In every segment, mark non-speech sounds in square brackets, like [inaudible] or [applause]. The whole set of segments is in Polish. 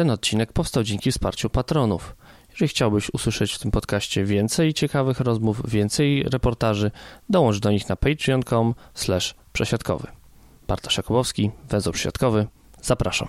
Ten odcinek powstał dzięki wsparciu patronów. Jeżeli chciałbyś usłyszeć w tym podcaście więcej ciekawych rozmów, więcej reportaży, dołącz do nich na patreon.com przesiadkowy. Bartosz Jakubowski, węzeł przesiadkowy. Zapraszam.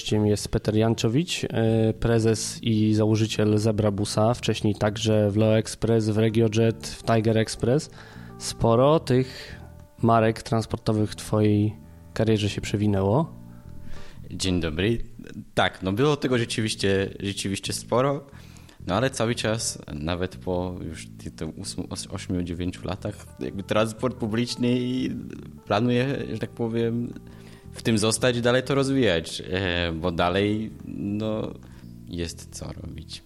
Gościem jest Peter Janczowicz, e, prezes i założyciel Zebrabusa, wcześniej także w Leo Express, w RegioJet, w Tiger Express. Sporo tych marek transportowych w Twojej karierze się przewinęło. Dzień dobry. Tak, no było tego rzeczywiście, rzeczywiście sporo, no ale cały czas, nawet po już 8-9 latach, jakby transport publiczny planuje, że tak powiem, w tym zostać i dalej to rozwijać, e, bo dalej no, jest co robić.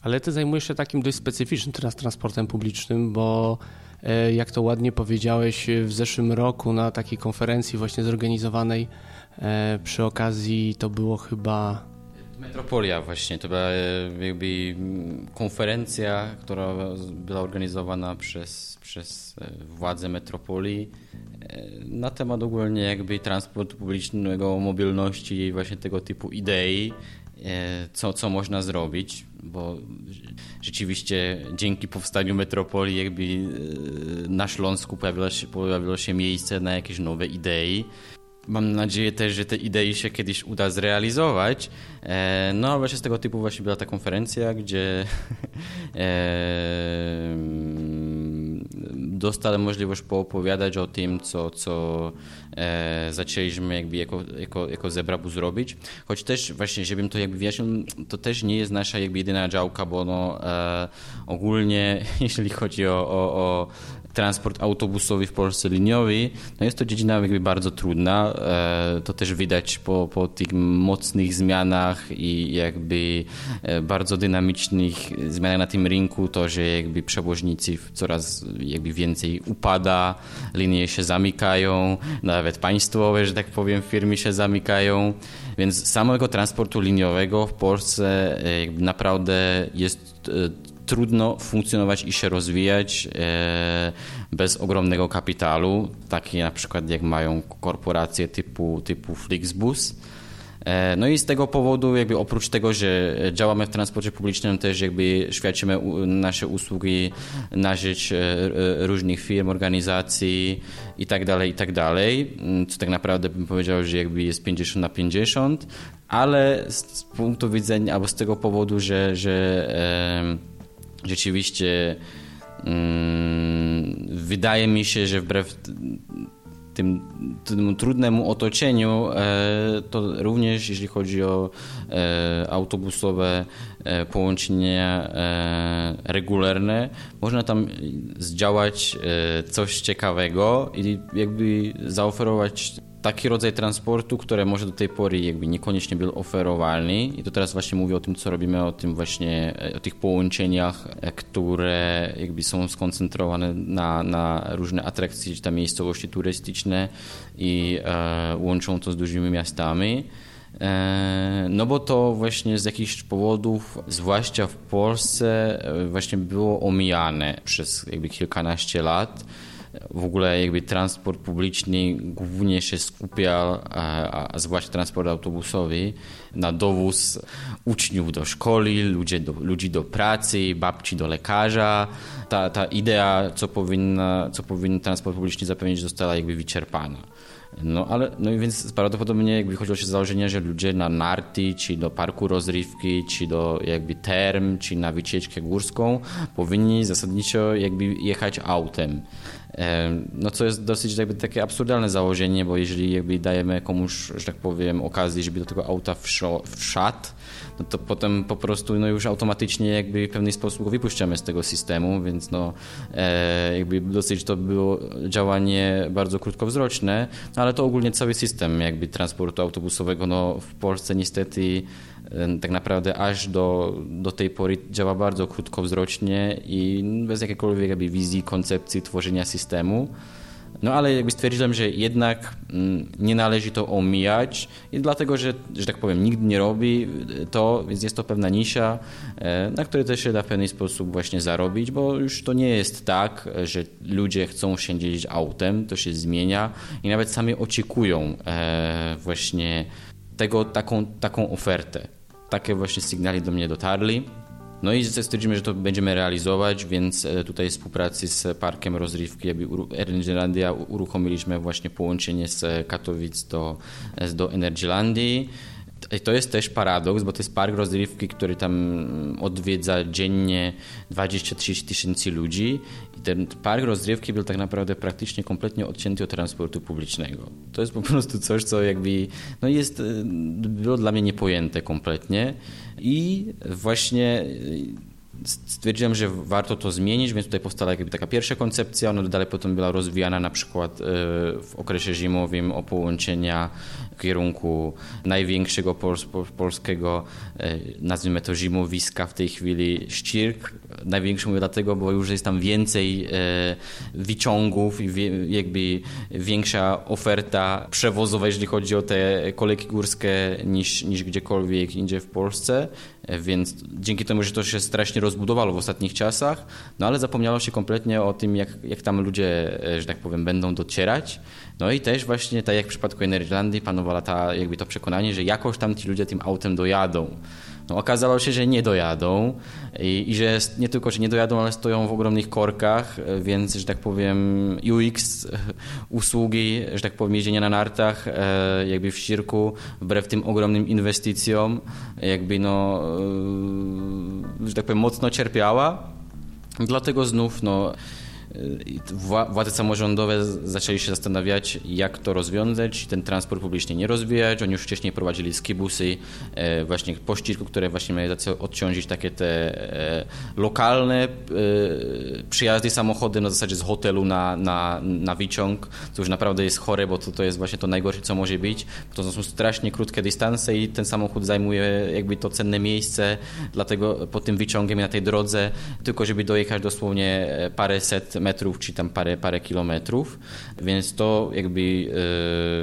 Ale ty zajmujesz się takim dość specyficznym teraz transportem publicznym, bo e, jak to ładnie powiedziałeś, w zeszłym roku na takiej konferencji właśnie zorganizowanej e, przy okazji to było chyba Metropolia właśnie, to była jakby konferencja, która była organizowana przez, przez władze metropolii na temat ogólnie jakby transportu publicznego, mobilności i właśnie tego typu idei, e, co, co można zrobić, bo rzeczywiście dzięki powstaniu metropolii jakby e, na Śląsku pojawiło się, pojawiło się miejsce na jakieś nowe idei. Mam nadzieję też, że te idei się kiedyś uda zrealizować. E, no właśnie z tego typu właśnie była ta konferencja, gdzie [laughs] dostałem możliwość poopowiadać o tym, co, co e, zaczęliśmy jakby jako, jako, jako Zebrabu zrobić. Choć też właśnie, żebym to jakby wyjaśnił, to też nie jest nasza jakby jedyna działka, bo no, e, ogólnie [laughs] jeśli chodzi o, o, o transport autobusowy w Polsce liniowy, no jest to dziedzina jakby bardzo trudna. E, to też widać po, po tych mocnych zmianach i jakby e, bardzo dynamicznych zmianach na tym rynku, to, że jakby przewoźnicy coraz jakby więcej upada, linie się zamykają, nawet państwowe, że tak powiem, firmy się zamykają, więc samego transportu liniowego w Polsce e, naprawdę jest trudno funkcjonować i się rozwijać e, bez ogromnego kapitału, takie na przykład jak mają korporacje typu, typu Flixbus. E, no i z tego powodu, jakby oprócz tego, że działamy w transporcie publicznym, też jakby świadczymy nasze usługi na rzecz e, różnych firm, organizacji i tak dalej, i tak dalej, co tak naprawdę bym powiedział, że jakby jest 50 na 50, ale z punktu widzenia, albo z tego powodu, że, że rzeczywiście mm, wydaje mi się, że wbrew tym, tym trudnemu otoczeniu, e, to również jeśli chodzi o e, autobusowe e, połączenia regularne, można tam zdziałać coś ciekawego i jakby zaoferować taki rodzaj transportu, który może do tej pory jakby niekoniecznie był oferowalny i to teraz właśnie mówię o tym, co robimy, o tym właśnie, o tych połączeniach, e, które jakby są skoncentrowane na, na różne atrakcje, czy tam miejscowości turystyczne i e, łączą to z dużymi miastami. E, no bo to właśnie z jakichś powodów, zwłaszcza w Polsce, e, właśnie było omijane przez jakby kilkanaście lat w ogóle jakby transport publiczny głównie się skupia, a, a zwłaszcza transport autobusowy, na dowóz uczniów do szkoły, ludzi do, ludzi do pracy, babci do lekarza. Ta, ta idea, co, powinna, co powinien transport publiczny zapewnić, została jakby wyczerpana. No ale no i więc prawdopodobnie jakby chodziło się z założenia, że ludzie na narty, czy do parku rozrywki, czy do jakby term, czy na wycieczkę górską powinni zasadniczo jakby jechać autem. No co jest dosyć jakby takie absurdalne założenie, bo jeżeli jakby dajemy komuś, że tak powiem, okazję, żeby do tego auta wszedł, no to potem po prostu no już automatycznie jakby w pewien sposób go wypuszczamy z tego systemu, więc no e, jakby dosyć to było działanie bardzo krótkowzroczne, no ale to ogólnie cały system jakby transportu autobusowego no, w Polsce niestety tak naprawdę aż do, do tej pory działa bardzo krótkowzrocznie i bez jakiejkolwiek jakby wizji, koncepcji tworzenia systemu. No ale jakby stwierdziłem, że jednak mm, nie należy to omijać i dlatego, że, że tak powiem, nikt nie robi to, więc jest to pewna nisza, e, na której też się da w pewien sposób właśnie zarobić, bo już to nie jest tak, że ludzie chcą się dzielić autem, to się zmienia i nawet sami oczekują e, właśnie tego, taką, taką ofertę. Takie właśnie sygnały do mnie dotarli. No i stwierdzimy, że to będziemy realizować, więc e, tutaj w współpracy z Parkiem Rozrywki Energylandia uruchomiliśmy właśnie połączenie z Katowic do, e, do Energylandii. I to jest też paradoks, bo to jest park rozrywki, który tam odwiedza dziennie 20-30 tysięcy ludzi ten park rozrywki był tak naprawdę praktycznie kompletnie odcięty od transportu publicznego. To jest po prostu coś, co jakby no jest, e, było dla mnie niepojęte kompletnie i właśnie stwierdziłem, że warto to zmienić, więc tutaj powstała jakby taka pierwsza koncepcja, ona dalej potem była rozwijana na przykład e, w okresie zimowym o połączenia w kierunku największego polskiego, e, nazwijmy to zimowiska w tej chwili, Ścirk. Największy mówię dlatego, bo już jest tam więcej e, wyciągów i jakby większa oferta przewozowa, jeżeli chodzi o te kolejki górskie niż, niż gdziekolwiek indziej w Polsce. Więc dzięki temu, że to się strasznie rozbudowało w ostatnich czasach, no ale zapomniało się kompletnie o tym, jak, jak tam ludzie, e, że tak powiem, będą docierać. No i też właśnie, tak jak w przypadku Energylandii, panowała ta, jakby to przekonanie, że jakoś tam ci ludzie tym autem dojadą. No, okazało się, że nie dojadą i, i, że nie tylko, że nie dojadą, ale stoją w ogromnych korkach, więc, że tak powiem, UX [laughs] usługi, że tak powiem, jeżdżenia na nartach, e, jakby w Ścirku, wbrew tym ogromnym inwestycjom, jakby no, e, że tak powiem, mocno cierpiała. Dlatego znów, no, władze samorządowe zaczęli się zastanawiać, jak to rozwiązać, ten transport publiczny nie rozwijać. Oni już wcześniej prowadzili skibusy e, właśnie po które właśnie miały odciążyć takie te e, lokalne e, przyjazdy samochody na zasadzie z hotelu na, na, na wyciąg, co już naprawdę jest chore, bo to, to jest właśnie to najgorsze, co może być. To są strasznie krótkie dystanse i ten samochód zajmuje jakby to cenne miejsce, dlatego po tym wyciągiem na tej drodze, tylko żeby dojechać dosłownie parę set metrów, czy tam parę, parę kilometrów, więc to jakby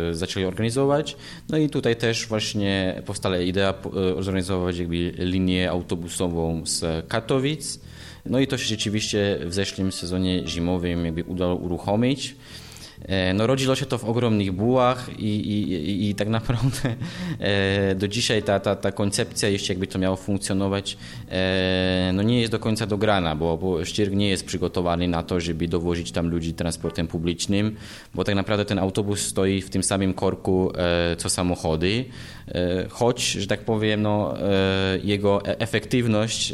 e, zaczęli organizować. No i tutaj też właśnie powstała idea e, zorganizować jakby linię autobusową z Katowic. No i to się rzeczywiście w zeszłym sezonie zimowym jakby udało uruchomić. E, no rodziło się to w ogromnych bułach i, i, i tak naprawdę [laughs] e, do dzisiaj ta, ta, ta koncepcja, jeśli jakby to miało funkcjonować, e, no nie jest do końca dograna, bo, bo nie jest przygotowany na to, żeby dowozić tam ludzi transportem publicznym, bo tak naprawdę ten autobus stoi w tym samym korku co samochody, choć, że tak powiem, no, jego efektywność,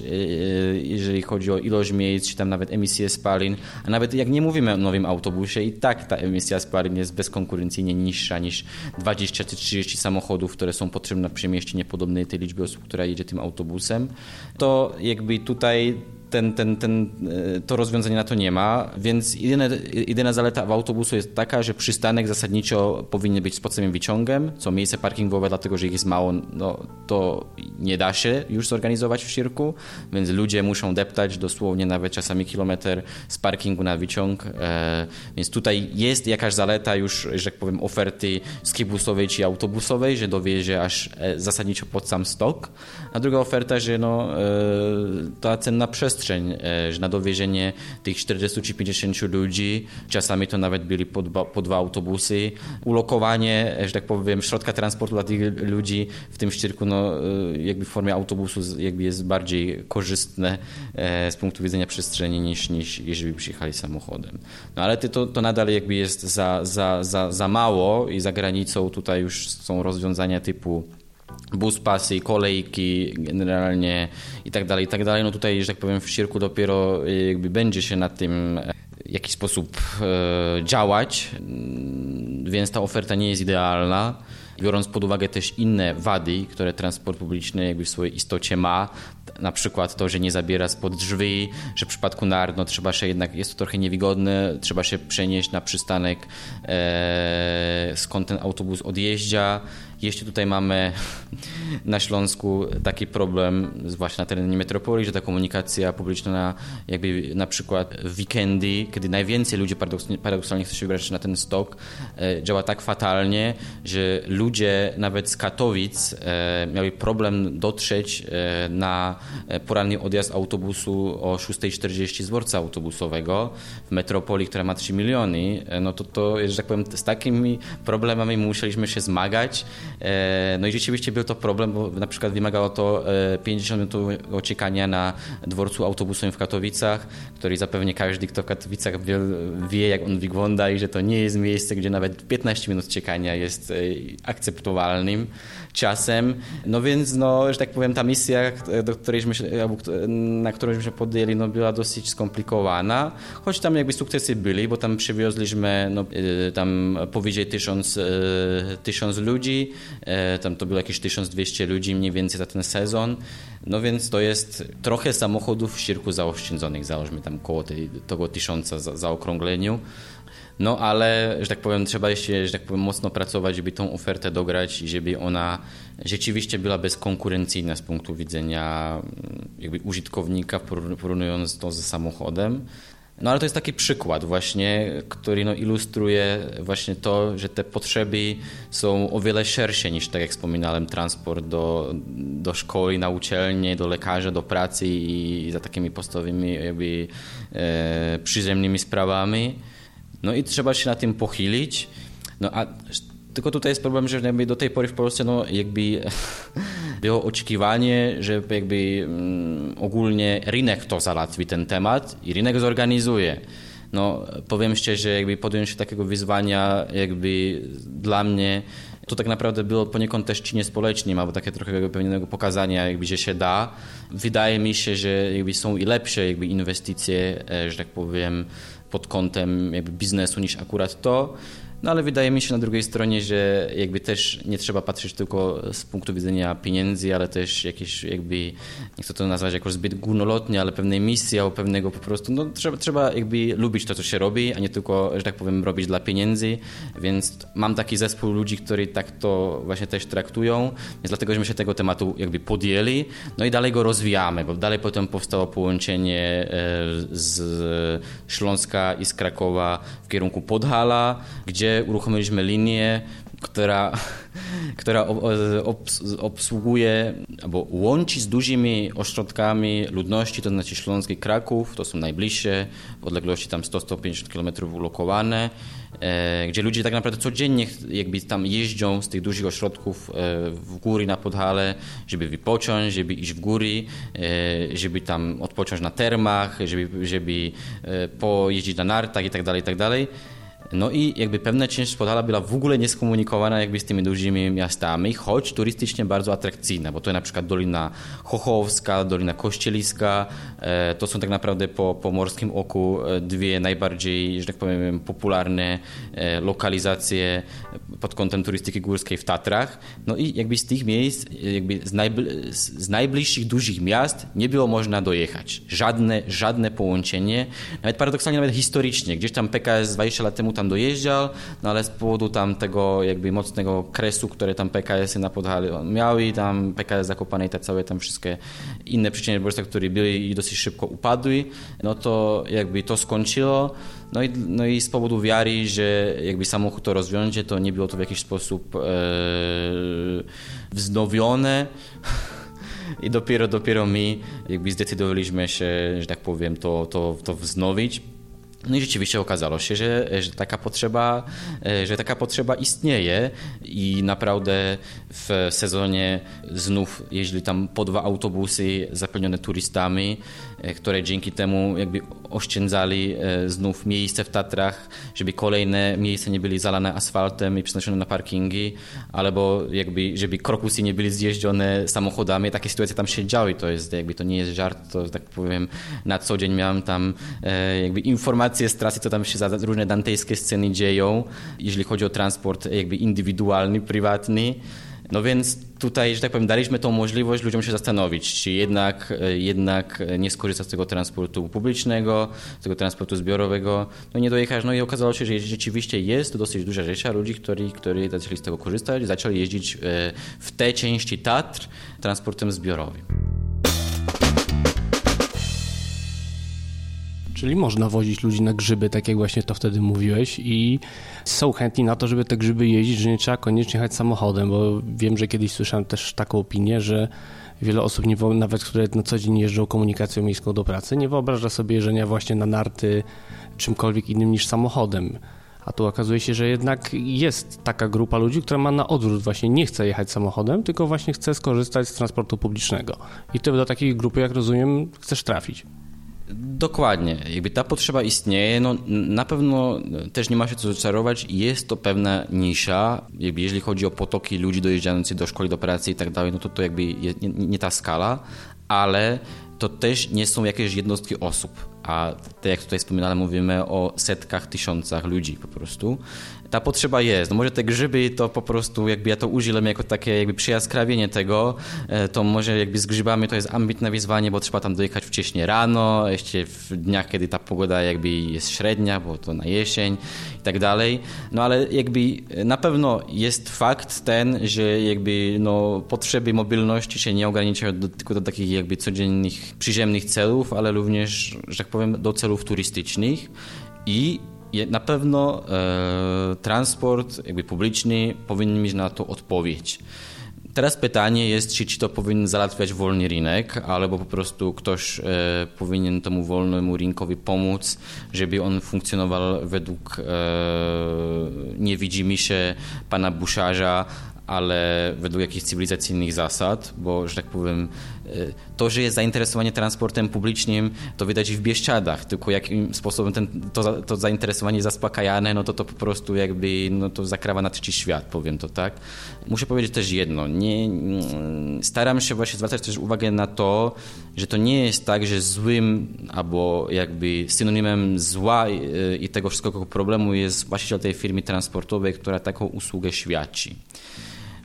jeżeli chodzi o ilość miejsc, czy tam nawet emisję spalin, a nawet jak nie mówimy o nowym autobusie, i tak ta emisja spalin jest bezkonkurencyjnie niższa niż 20 czy 30 samochodów, które są potrzebne przy mieście niepodobnej tej liczby osób, która jedzie tym autobusem, to jakby tutaj ten, ten, ten, e, to rozwiązanie na to nie ma, więc jedyna, jedyna zaleta w autobusu jest taka, że przystanek zasadniczo powinien być z podstawowym wyciągiem, co miejsce parkingowe, dlatego że ich jest mało, no, to nie da się już zorganizować w Sirku, więc ludzie muszą deptać dosłownie nawet czasami kilometr z parkingu na wyciąg, e, więc tutaj jest jakaś zaleta już, że tak powiem, oferty skibusowej czy autobusowej, że dowiezie aż e, zasadniczo pod sam stok, a druga oferta, że no, e, ta cenna przestrzeń przestrzeń, e, że na dowiezienie tych 40 czy 50 ludzi, czasami to nawet byli po dwa, po dwa autobusy, ulokowanie, e, że tak powiem, środka transportu dla tych ludzi w tym ścierku, no, e, jakby w formie autobusu jakby jest bardziej korzystne z punktu widzenia przestrzeni niż, niż jeżeli przyjechali samochodem. No ale to, to nadal jakby jest za, za, za, za mało i za granicą tutaj już są rozwiązania typu bus pasy, kolejki generalnie i tak dalej, i tak dalej. No tutaj, że tak powiem, w Sierku dopiero y, jakby będzie się nad tym e, w jakiś sposób e, działać, mm, więc ta oferta nie jest idealna. Biorąc pod uwagę też inne wady, które transport publiczny jakby w swojej istocie ma, na przykład to, że nie zabiera spod drzwi, że w przypadku nart no, trzeba się jednak, jest to trochę niewygodne, trzeba się przenieść na przystanek, e, skąd ten autobus odjeżdża. Jeśli tutaj mamy [laughs] na Śląsku taki problem, zwłaszcza na terenie metropolii, że ta komunikacja publiczna jakby na przykład w weekendy, kiedy najwięcej ludzi paradoksalnie chce się wybrać na ten stok, e, działa tak fatalnie, że ludzie nawet z Katowic e, mieli problem dotrzeć e, na poranny odjazd autobusu o 6.40 z dworca autobusowego w metropolii, która ma 3 miliony, no to, to że tak powiem, z takimi problemami musieliśmy się zmagać. No i rzeczywiście był to problem, bo na przykład wymagało to 50 minut czekania na dworcu autobusowym w Katowicach, który zapewne każdy, kto w Katowicach wie, wie, jak on wygląda i że to nie jest miejsce, gdzie nawet 15 minut czekania jest akceptowalnym czasem. No więc, no, że tak powiem, ta misja, do którejśmy na którą się podjęli, no, była dosyć skomplikowana, choć tam jakby sukcesy byli, bo tam przywiozliśmy no, tam powyżej tysiąc, tysiąc ludzi, tam to było jakieś 1200 ludzi mniej więcej za ten sezon, no więc to jest trochę samochodów w cirku zaoszczędzonych, załóżmy tam koło tej, tego tysiąca za, zaokrągleniu. No ale, że tak powiem, trzeba jeszcze, że tak powiem, mocno pracować, żeby tą ofertę dograć i żeby ona rzeczywiście była bezkonkurencyjna z punktu widzenia mm, jakby użytkownika, porównując to ze samochodem. No ale to jest taki przykład właśnie, który no, ilustruje właśnie to, że te potrzeby są o wiele szersze niż, tak jak wspominałem, transport do, do szkoły, na uczelnię, do lekarza, do pracy i, i za takimi podstawowymi jakby e, przyziemnymi sprawami. No i trzeba się na tym pochylić. No a tylko tutaj jest problem, że jakby do tej pory w Polsce no jakby [laughs] było oczekiwanie, że jakby um, ogólnie rynek to załatwi ten temat i rynek zorganizuje. No powiem szczerze, jakby podjąć się takiego wyzwania jakby dla mnie to tak naprawdę było poniekąd też czynie społecznym, albo takie trochę pewnego pokazania, jakby, że się da. Wydaje mi się, że jakby są i lepsze jakby inwestycje, e, że tak powiem, pod kątem jakby biznesu niż akurat to. No ale wydaje mi się na drugiej stronie, że jakby też nie trzeba patrzeć tylko z punktu widzenia pieniędzy, ale też jakieś jakby, nie chcę to nazwać jakoś zbyt górnolotnie, ale pewnej misji albo pewnego po prostu, no trzeba, trzeba jakby lubić to, co się robi, a nie tylko, że tak powiem, robić dla pieniędzy, więc mam taki zespół ludzi, którzy tak to właśnie też traktują, więc dlatego, żeśmy się tego tematu jakby podjęli, no i dalej go rozwijamy, bo dalej potem powstało połączenie e, z Śląska i z Krakowa w kierunku Podhala, gdzie gdzie uruchomiliśmy linię, która, [laughs] która obsługuje albo łączy z dużymi ośrodkami ludności, to znaczy Śląsk i Kraków, to są najbliższe, w odległości tam 100-150 km ulokowane, e, gdzie ludzie tak naprawdę codziennie jakby tam jeżdżą z tych dużych ośrodków e, w góry na Podhale, żeby wypocząć, żeby iść w góry, e, żeby tam odpocząć na termach, żeby, żeby pojeździć na nartach i tak No i jakby pewna część Podhala była w ogóle nieskomunikowana jakby z tymi dużymi miastami, choć turystycznie bardzo atrakcyjna, bo to jest na przykład Dolina Chochowska, Dolina Kościeliska, e, to są tak naprawdę po, po morskim oku e, dwie najbardziej, że tak powiem, popularne e, lokalizacje pod kątem turystyki górskiej w Tatrach. No i jakby z tych miejsc, jakby z, z najbliższych dużych miast nie było można dojechać. Żadne, żadne połączenie, nawet paradoksalnie, nawet historycznie. Gdzieś tam PKS 20 lat temu tam dojeżdżał, no ale z powodu tam tego jakby mocnego kresu, które tam PKS-y na Podhale miały, tam PKS Zakopane i te całe tam wszystkie inne przedsiębiorstwa, które były i dosyć szybko upadły, no to jakby to skończyło. No i, no i z powodu wiary, że jakby samochód to rozwiąże, to nie było to w jakiś sposób e, wznowione. [laughs] I dopiero, dopiero my jakby zdecydowaliśmy się, że tak powiem, to, to, to wznowić. No i rzeczywiście okazało się, że, że, taka potrzeba, e, że taka potrzeba istnieje i naprawdę w sezonie znów jeździli tam po dwa autobusy zapełnione turystami, e, które dzięki temu jakby oszczędzali e, znów miejsce w Tatrach, żeby kolejne miejsca nie byli zalane asfaltem i przenoszone na parkingi, albo jakby, żeby krokusy nie byli zjeżdżone samochodami. Takie sytuacje tam się działy, to jest jakby to nie jest żart, to tak powiem na co dzień miałem tam jakby informacje z trasy, co tam się za różne dantejskie sceny dzieją, jeżeli chodzi o transport jakby indywidualny, prywatny. No więc tutaj, że tak powiem, daliśmy tą możliwość ludziom się zastanowić, czy jednak, jednak nie skorzystać z tego transportu publicznego, z tego transportu zbiorowego, no nie dojechać. No i okazało się, że rzeczywiście jest to dosyć duża rzecz, a ludzi, którzy, którzy zaczęli z tego korzystać, zaczęli jeździć e, w te części Tatr transportem zbiorowym. Czyli można wozić ludzi na grzyby, tak jak właśnie to wtedy mówiłeś i są chętni na to, żeby te grzyby jeździć, że nie trzeba koniecznie jechać samochodem, bo wiem, że kiedyś słyszałem też taką opinię, że wiele osób, nie, nawet które na co dzień jeżdżą komunikacją miejską do pracy, nie wyobraża sobie jeżdżenia właśnie na narty czymkolwiek innym niż samochodem. A tu okazuje się, że jednak jest taka grupa ludzi, która ma na odwrót, właśnie nie chce jechać samochodem, tylko właśnie chce skorzystać z transportu publicznego. I ty do takiej grupy, jak rozumiem, chcesz trafić. Dokładnie. Jakby ta potrzeba istnieje, no na pewno też nie ma się co zaczarować. Jest to pewna nisza. Jakby jeżeli chodzi o potoki ludzi dojeżdżających do szkoły, do pracy i tak dalej, no to to jakby nie, nie ta skala, ale to też nie są jakieś jednostki osób. A tak jak tutaj wspominałem, mówimy o setkach, tysiącach ludzi po prostu ta potrzeba jest. No może te grzyby to po prostu, jakby ja to użyłem jako takie jakby przyjaskrawienie tego, e, to może jakby z grzybami to jest ambitne wyzwanie, bo trzeba tam dojechać wcześniej rano, jeszcze w dniach, kiedy ta pogoda jakby jest średnia, bo to na jesień i tak dalej. No ale jakby na pewno jest fakt ten, że jakby no potrzeby mobilności się nie ograniczają do, tylko do takich jakby codziennych, przyziemnych celów, ale również, że tak powiem, do celów turystycznych i na pewno e, transport jakby publiczny powinien mieć na to odpowiedź. Teraz pytanie jest, czy, czy to powinien załatwiać wolny rynek, albo po prostu ktoś e, powinien temu wolnemu rynkowi pomóc, żeby on funkcjonował według e, nie widzimy się pana Buszarza, ale według jakichś cywilizacyjnych zasad, bo, że tak powiem, e, to, że jest zainteresowanie transportem publicznym, to widać w Bieszczadach, tylko jakim sposobem ten, to, to zainteresowanie jest zaspokajane, no to to po prostu jakby, no to zakrawa na trzeci świat, powiem to tak. Muszę powiedzieć też jedno, nie, staram się właśnie zwracać też uwagę na to, że to nie jest tak, że złym albo jakby synonimem zła e, i tego wszystkiego problemu jest właściciel tej firmy transportowej, która taką usługę świadczy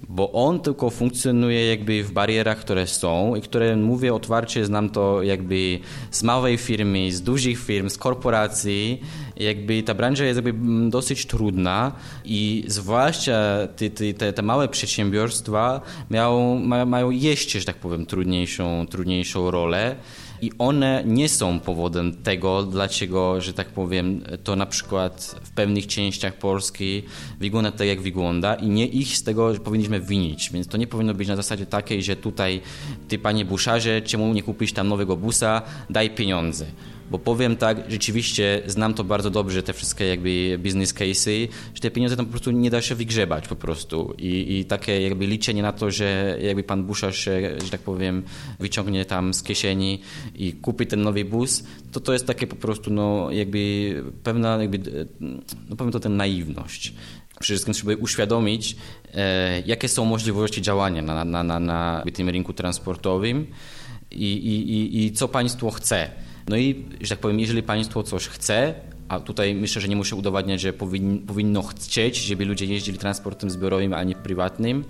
bo on tylko funkcjonuje jakby w barierach, które są i które mówię otwarcie, znam to jakby z małej firmy, z dużych firm, z korporacji, jakby ta branża jest jakby dosyć trudna i zwłaszcza te, te, te małe przedsiębiorstwa mają, mają jeszcze, że tak powiem, trudniejszą, trudniejszą rolę i one nie są powodem tego, dlaczego, że tak powiem, to na przykład w pewnych częściach Polski wygląda tak, jak wygląda i nie ich z tego powinniśmy winić. Więc to nie powinno być na zasadzie takiej, że tutaj ty, panie buszarze, czemu nie kupisz tam nowego busa, daj pieniądze bo powiem tak, rzeczywiście znam to bardzo dobrze, te wszystkie jakby business cases, że te pieniądze tam po prostu nie da się wygrzebać po prostu i, i takie jakby liczenie na to, że jakby pan Busza się, że tak powiem, wyciągnie tam z kieszeni i kupi ten nowy bus, to to jest takie po prostu no jakby pewna jakby, no powiem to ten naiwność przede wszystkim trzeba uświadomić, e, jakie są możliwości działania na, na, na, na tym rynku transportowym i, i, i co państwo chce. No i, że tak powiem, jeżeli państwo coś chce, a tutaj myślę, że nie muszę udowadniać, że powin, powinno chcieć, żeby ludzie jeździli transportem zbiorowym, a nie prywatnym,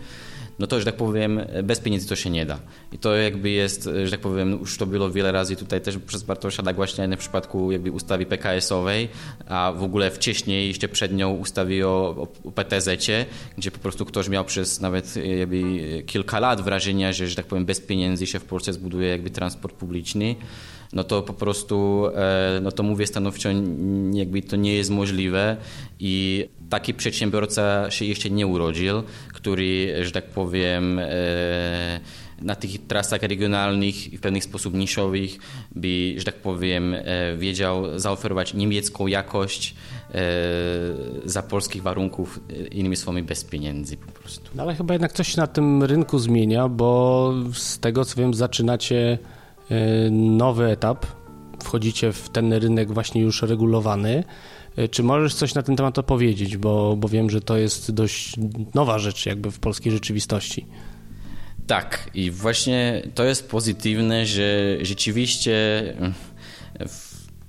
no to, że tak powiem, bez pieniędzy to się nie da. I to jakby jest, że tak powiem, już to było wiele razy tutaj też przez Bartosza nagłaśniane w przypadku jakby ustawy PKS-owej, a w ogóle wcześniej, jeszcze przed nią ustawy o, o PTZ-cie, gdzie po prostu ktoś miał przez nawet jakby kilka lat wrażenia, że, że tak powiem, bez pieniędzy się w Polsce zbuduje jakby transport publiczny no to po prostu, e, no to mówię stanowczo, jakby to nie jest możliwe i taki przedsiębiorca się jeszcze nie urodził, który, że tak powiem, e, na tych trasach regionalnych i w pewnych sposób niszowych by, że tak powiem, e, wiedział zaoferować niemiecką jakość za polskich warunków, innymi słowy bez pieniędzy po prostu. No ale chyba jednak coś na tym rynku zmienia, bo z tego co wiem zaczynacie nowy etap, wchodzicie w ten rynek właśnie już regulowany. E, czy możesz coś na ten temat opowiedzieć, bo, bo wiem, że to jest dość nowa rzecz jakby w polskiej rzeczywistości. Tak, i właśnie to jest pozytywne, że rzeczywiście w,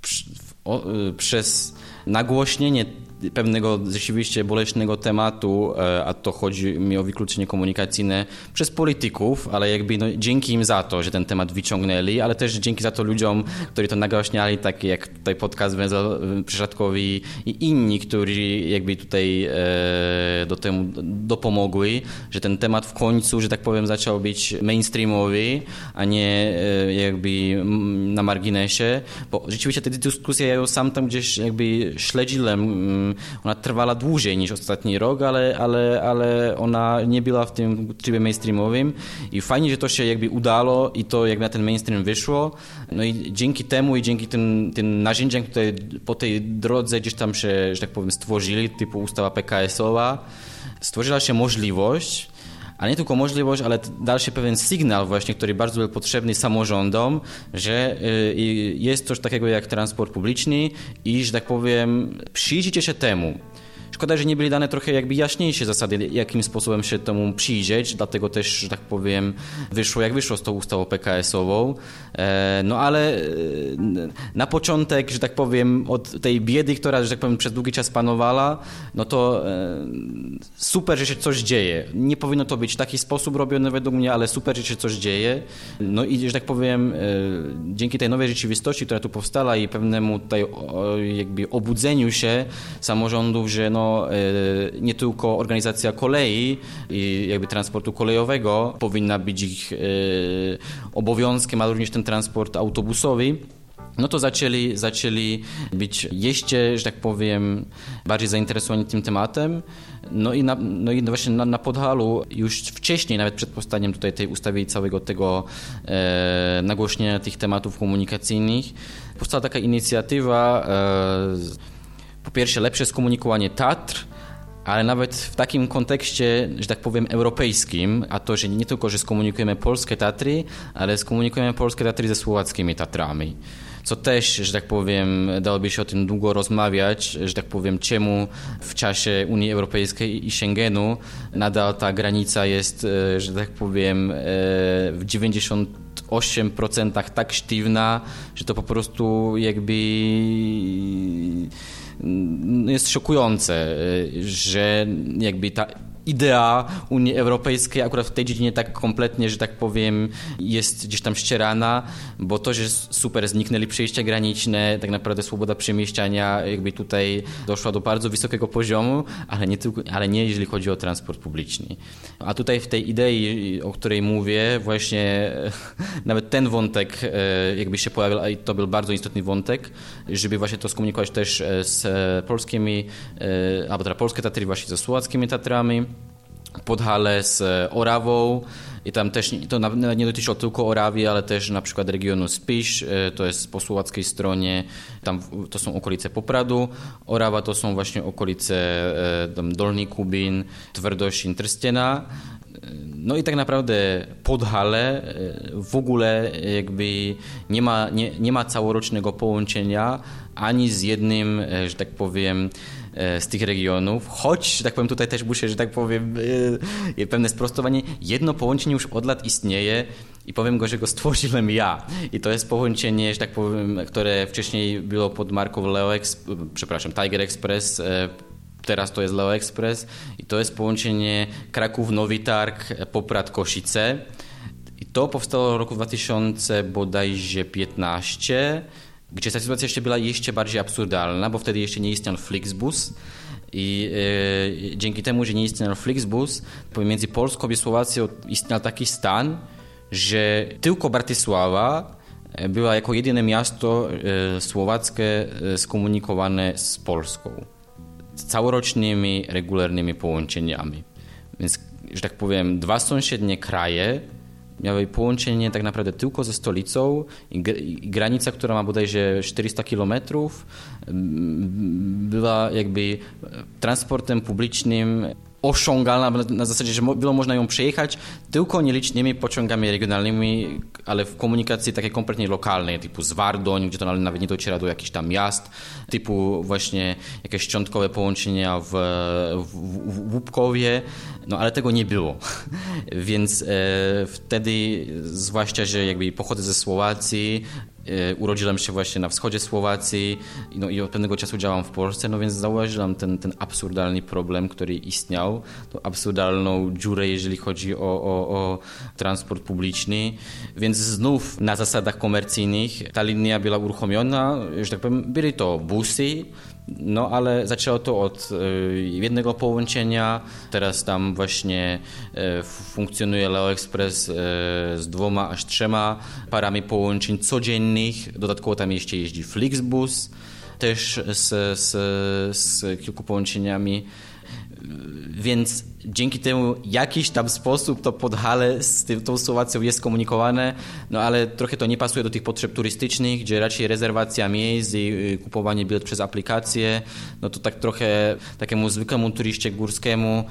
w, w, o, przez nagłośnienie pewnego rzeczywiście boleśnego tematu, e, a to chodzi mi o wykluczenie komunikacyjne przez polityków, ale jakby no, dzięki im za to, że ten temat wyciągnęli, ale też dzięki za to ludziom, którzy to nagłaśniali, takie jak tutaj podcast Węzeł Przyszatkowi i inni, którzy jakby tutaj e, do temu dopomogli, że ten temat w końcu, że tak powiem, zaczął być mainstreamowy, a nie e, jakby na marginesie, bo rzeczywiście te dyskusje, ja ją sam tam gdzieś jakby śledziłem, ona trwała dłużej niż ostatni rok, ale, ale, ale ona nie była w tym trybie mainstreamowym i fajnie, że to się jakby udało i to jakby na ten mainstream wyszło. No i dzięki temu i dzięki tym, tym narzędziom, które po tej drodze gdzieś tam się, że tak powiem, stworzyli, typu ustawa PKS-owa, stworzyła się możliwość, a nie tylko możliwość, ale dalszy pewien sygnał właśnie, który bardzo był potrzebny samorządom, że y, jest coś takiego jak transport publiczny i, że tak powiem, przyjrzyjcie się temu. Szkoda, że nie byli dane trochę jakby jaśniejsze zasady, jakim sposobem się temu przyjrzeć, dlatego też, że tak powiem, wyszło jak wyszło z tą ustawą PKS-ową. E, no ale e, na początek, że tak powiem, od tej biedy, która, że tak powiem, przez długi czas panowała, no to e, super, że się coś dzieje. Nie powinno to być w taki sposób robione według mnie, ale super, że się coś dzieje. No i, że tak powiem, dzięki tej nowej rzeczywistości, która tu powstała i pewnemu tutaj jakby obudzeniu się samorządów, że no E, nie tylko organizacja kolei i jakby transportu kolejowego powinna być ich e, obowiązkiem, ale również ten transport autobusowy no to zaczęli, zaczęli być jeszcze, że tak powiem, bardziej zainteresowani tym tematem. No i, na, no i właśnie na, na Podhalu już wcześniej, nawet przed powstaniem tutaj tej ustawy i całego tego e, nagłośnienia tych tematów komunikacyjnych, powstała taka inicjatywa e, po pierwsze lepsze skomunikowanie Tatr, ale nawet w takim kontekście, że tak powiem, europejskim, a to, że nie tylko, że skomunikujemy polskie Tatry, ale skomunikujemy polskie Tatry ze słowackimi Tatrami. Co też, że tak powiem, dałoby się o tym długo rozmawiać, że tak powiem, czemu w czasie Unii Europejskiej i Schengenu nadal ta granica jest, e, że tak powiem, e, w 98% tak sztywna, że to po prostu jakby jest szokujące, y, że jakby ta idea Unii Europejskiej akurat w tej dziedzinie tak kompletnie, że tak powiem, jest gdzieś tam ścierana, bo to, że super zniknęli przejścia graniczne, tak naprawdę swoboda przemieszczania jakby tutaj doszła do bardzo wysokiego poziomu, ale nie, tylko, ale nie jeżeli chodzi o transport publiczny. A tutaj w tej idei, o której mówię, właśnie [laughs] nawet ten wątek e, jakby się pojawił, a to był bardzo istotny wątek, żeby właśnie to skomunikować też e, z polskimi, e, albo teraz polskie Tatry właśnie ze słowackimi Tatrami, Podhale z e, Orawą i tam też to nie dotyczyło tylko Orawi, ale też na przykład regionu Spisz, e, to jest po słowackiej stronie, tam to są okolice Popradu, Orawa to są właśnie okolice e, Dolny Kubin, Twardosin, Trstiena. No i tak naprawdę Podhale w ogóle jakby nie ma, nie, nie ma całorocznego połączenia ani z jednym, że tak powiem, z tych regionów, choć, że tak powiem, tutaj też muszę, że tak powiem, e, pewne sprostowanie. Jedno połączenie już od lat istnieje i powiem go, że go stworzyłem ja. I to jest połączenie, że tak powiem, które wcześniej było pod marką Leo przepraszam, Tiger Express, e, teraz to jest Leo Express i to jest połączenie Kraków-Nowy Targ, Poprad-Kosice. I to powstało w roku 2000 bodajże 15 gdzie ta sytuacja jeszcze była jeszcze bardziej absurdalna, bo wtedy jeszcze nie istniał Flixbus i e, dzięki temu, że nie istniał Flixbus, pomiędzy Polską i Słowacją istniał taki stan, że tylko Bratysława e, była jako jedyne miasto e, słowackie e, skomunikowane z Polską. Z całorocznymi, regularnymi połączeniami. Więc, że tak powiem, dwa sąsiednie kraje miały połączenie tak naprawdę tylko ze stolicą i, granica, która ma bodajże 400 kilometrów, była jakby transportem publicznym osiągalna na zasadzie, że było można ją przejechać tylko nielicznymi pociągami regionalnymi, ale w komunikacji takiej kompletnie lokalnej, typu z Wardoń, gdzie to nawet nie dociera do jakichś tam miast, typu właśnie jakieś szczątkowe połączenia w, w, Łupkowie, no ale tego nie było. [laughs] Więc e, wtedy, zwłaszcza, że jakby pochodzę ze Słowacji, urodziłem się właśnie na wschodzie Słowacji no i od pewnego czasu działam w Polsce, no więc zauważyłem ten, ten absurdalny problem, który istniał, tą absurdalną dziurę, jeżeli chodzi o, o, o transport publiczny, więc znów na zasadach komercyjnych ta linia była uruchomiona, że tak powiem, były to busy, no ale zaczęło to od y, jednego połączenia, teraz tam właśnie y, funkcjonuje Leo Express y, z dwoma aż trzema parami połączeń codziennych, dodatkowo tam jeszcze jeździ Flixbus też z, z, z kilku połączeniami, więc dzięki temu jakiś tam sposób to Podhale z tym, tą sytuacją jest komunikowane, no ale trochę to nie pasuje do tych potrzeb turystycznych, gdzie raczej rezerwacja miejsc i y, kupowanie bilet przez aplikację, no to tak trochę takiemu zwykłemu turyście górskiemu,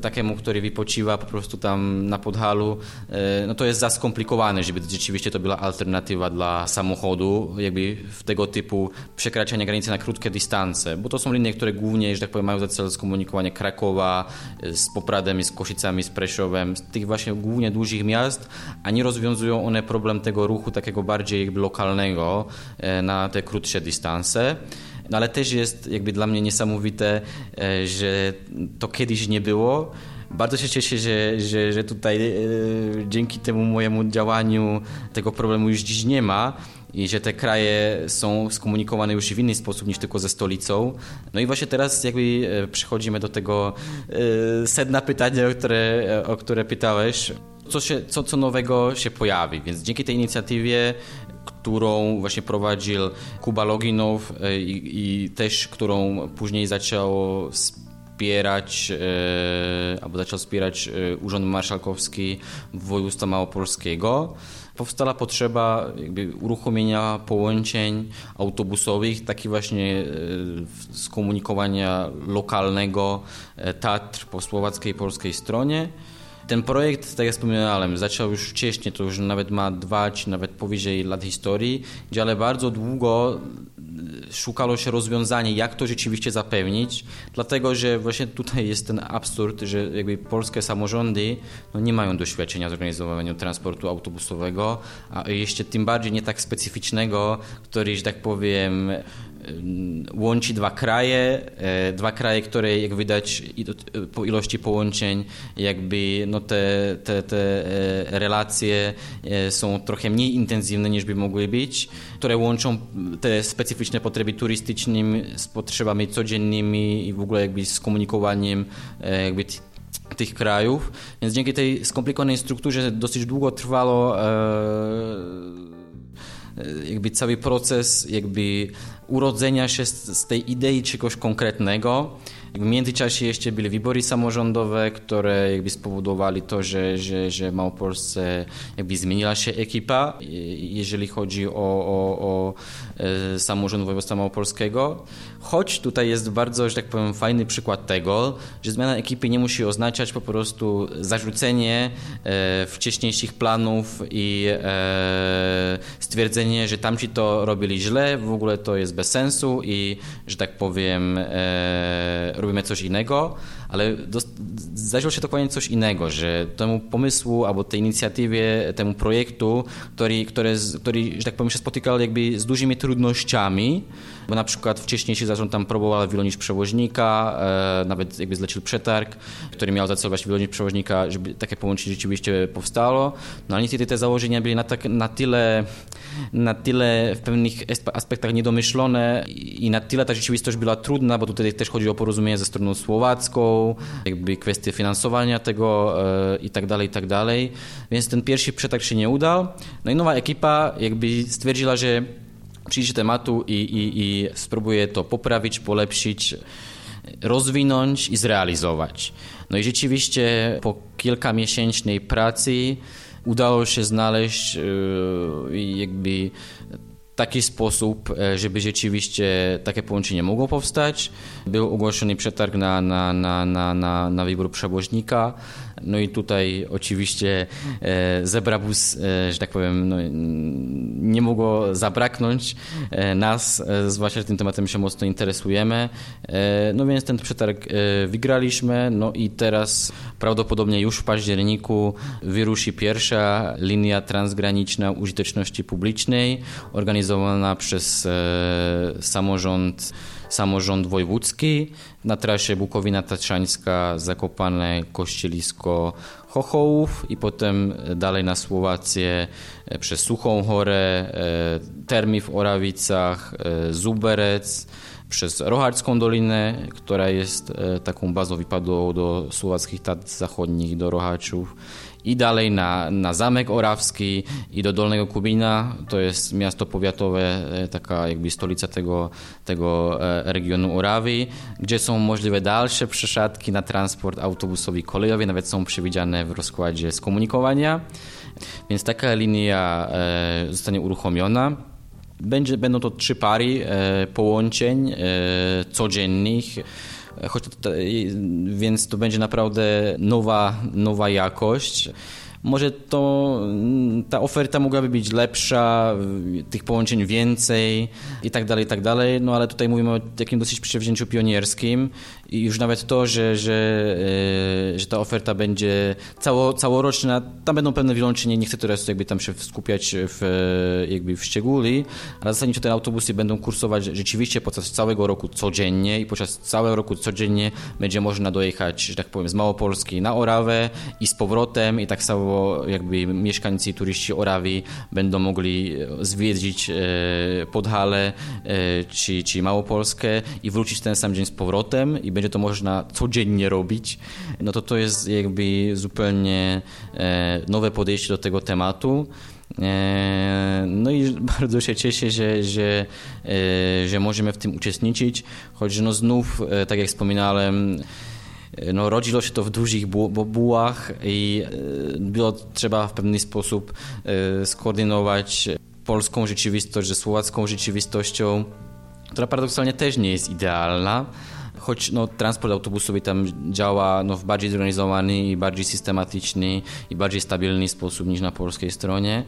takiemu, który wypociwa po prostu tam na Podhalu, e, no to jest za skomplikowane, żeby rzeczywiście to była alternatywa dla samochodu, jakby w tego typu przekraczania granicy na krótkie dystanse, bo to są linie, które głównie, że tak powiem, mają za cel skomunikowanie Krakowa, z Popradem, z Koszicami, z Preszowem, z tych właśnie głównie dużych miast, a nie rozwiązują one problem tego ruchu takiego bardziej lokalnego e, na te krótsze dystanse. No ale też jest jakby dla mnie niesamowite, e, że to kiedyś nie było. Bardzo się cieszę, że, że, że tutaj e, dzięki temu mojemu działaniu tego problemu już dziś nie ma i że te kraje są skomunikowane już w inny sposób niż tylko ze stolicą. No i właśnie teraz jakby e, przechodzimy do tego e, sedna pytania, o które, e, o które pytałeś. Co, się, co, co nowego się pojawi? Więc dzięki tej inicjatywie którą właśnie prowadził Kuba Loginow i, i też którą później zaczął wspierać, albo zaczął wspierać Urząd Marszałkowski Województwa Małopolskiego powstała potrzeba uruchomienia połączeń autobusowych, taki właśnie e, skomunikowania lokalnego e, Tatr po słowackiej i polskiej stronie. Ten projekt, tak jak wspomniałem, zaczął już wcześniej, to już nawet ma dwa czy nawet powyżej lat historii, gdzie ale bardzo długo szukalo się rozwiązania, jak to rzeczywiście zapewnić, dlatego że właśnie tutaj jest ten absurd, że jakby polskie samorządy no, nie mają doświadczenia w zorganizowaniu transportu autobusowego, a jeszcze tym bardziej nie tak specyficznego, który, że tak powiem, łączy dwa kraje, e, dwa kraje, które jak widać po ilości połączeń jakby no te, te, te e, relacje e, są trochę mniej intensywne niż by mogły być, które łączą te specyficzne potrzeby turystyczne z potrzebami codziennymi i w ogóle jakby z komunikowaniem jakby tych krajów, więc dzięki tej skomplikowanej strukturze dosyć długo trwało jakby cały proces jakby urodzenia się z, z tej idei czegoś konkretnego. W międzyczasie jeszcze były wybory samorządowe, które jakby spowodowali to, że, że, że Małopolsce jakby zmieniła się ekipa, jeżeli chodzi o, o, o e, samorząd województwa małopolskiego. Choć tutaj jest bardzo, że tak powiem, fajny przykład tego, że zmiana ekipy nie musi oznaczać po prostu zarzucenie e, wcześniejszych planów i e, stwierdzenie, że tamci to robili źle, w ogóle to jest bez sensu i, że tak powiem, e, robimy coś innego, ale zdarzyło się dokładnie coś innego, że temu pomysłu albo tej inicjatywie, temu projektu, który, który, który że tak powiem, się spotykał jakby z dużymi trudnościami, bo na przykład wcześniejszy zarząd tam próbował wylonić przewoźnika, e, nawet jakby zlecił przetarg, który miał za cel właśnie wylonić przewoźnika, żeby takie połączenie rzeczywiście powstało, no ale niestety te założenia były na, tak, na tyle na tyle w pewnych aspektach niedomyślone i na tyle ta rzeczywistość była trudna, bo tutaj też chodzi o porozumienie ze stroną słowacką, jakby kwestie finansowania tego e, i tak dalej, i tak dalej. Więc ten pierwszy przetarg się nie udał. No i nowa ekipa jakby stwierdziła, że przyjdzie tematu i, i, i spróbuje to poprawić, polepszyć, rozwinąć i zrealizować. No i rzeczywiście po kilkamiesięcznej pracy udało się znaleźć yy, jakby taki sposób, e, żeby rzeczywiście takie połączenie mogło powstać. Był ogłoszony przetarg na, na, na, na, na, na wybór przewoźnika. No i tutaj oczywiście e, Zebrabus, e, że tak powiem, no, nie mogło zabraknąć e, nas, zwłaszcza, że tym tematem się mocno interesujemy. No więc ten przetarg wygraliśmy, no i teraz prawdopodobnie już w październiku wyruszy pierwsza linia transgraniczna użyteczności publicznej organizowana przez samorząd samorząd wojewódzki. Na trasie Bukowina Tatrzańska, Zakopane, Kościelisko, Chochołów i potem dalej na Słowację e, przez Suchą Chorę, e, Termi w Orawicach, e, Zuberec, przez Rocharską Dolinę, która jest taką bazą wypadłą do słowackich Tat Zachodnich, do Rochaczów i dalej na, na Zamek Orawski i do Dolnego Kubina. To jest miasto powiatowe, e, taka jakby stolica tego, tego e, regionu Orawy, gdzie są możliwe dalsze przesiadki na transport autobusowy i kolejowy, nawet są przewidziane w rozkładzie skomunikowania. Więc taka linia e, zostanie uruchomiona. Będzie, będą to trzy pary połączeń codziennych choć to, więc to będzie naprawdę nowa, nowa jakość. Może to ta oferta mogłaby być lepsza, tych połączeń więcej i tak dalej, i tak dalej, no ale tutaj mówimy o takim dosyć przedsięwzięciu pionierskim i już nawet to, że, że, e, że ta oferta będzie cało, całoroczna, tam będą pewne wyłączenia, nie chcę teraz jakby tam się skupiać w, jakby w szczególi, ale zasadniczo te autobusy będą kursować rzeczywiście podczas całego roku codziennie i podczas całego roku codziennie będzie można dojechać, że tak powiem, z Małopolski na Orawę i z powrotem i tak samo jakby mieszkańcy i turyści Orawi będą mogli zwiedzić e, Podhale e, czy, czy Małopolskę i wrócić ten sam dzień z powrotem i będzie to można codziennie robić, no to to jest jakby zupełnie e, nowe podejście do tego tematu. E, no i [laughs] bardzo się cieszę, że, że, e, że możemy w tym uczestniczyć, choć no znów, tak jak wspominałem, no, rodziło się to w dużych bułach i było trzeba w pewien sposób skoordynować polską rzeczywistość ze słowacką rzeczywistością, która paradoksalnie też nie jest idealna choć no, transport autobusowy tam działa no, w bardziej zorganizowany i bardziej systematyczny i bardziej stabilny sposób niż na polskiej stronie.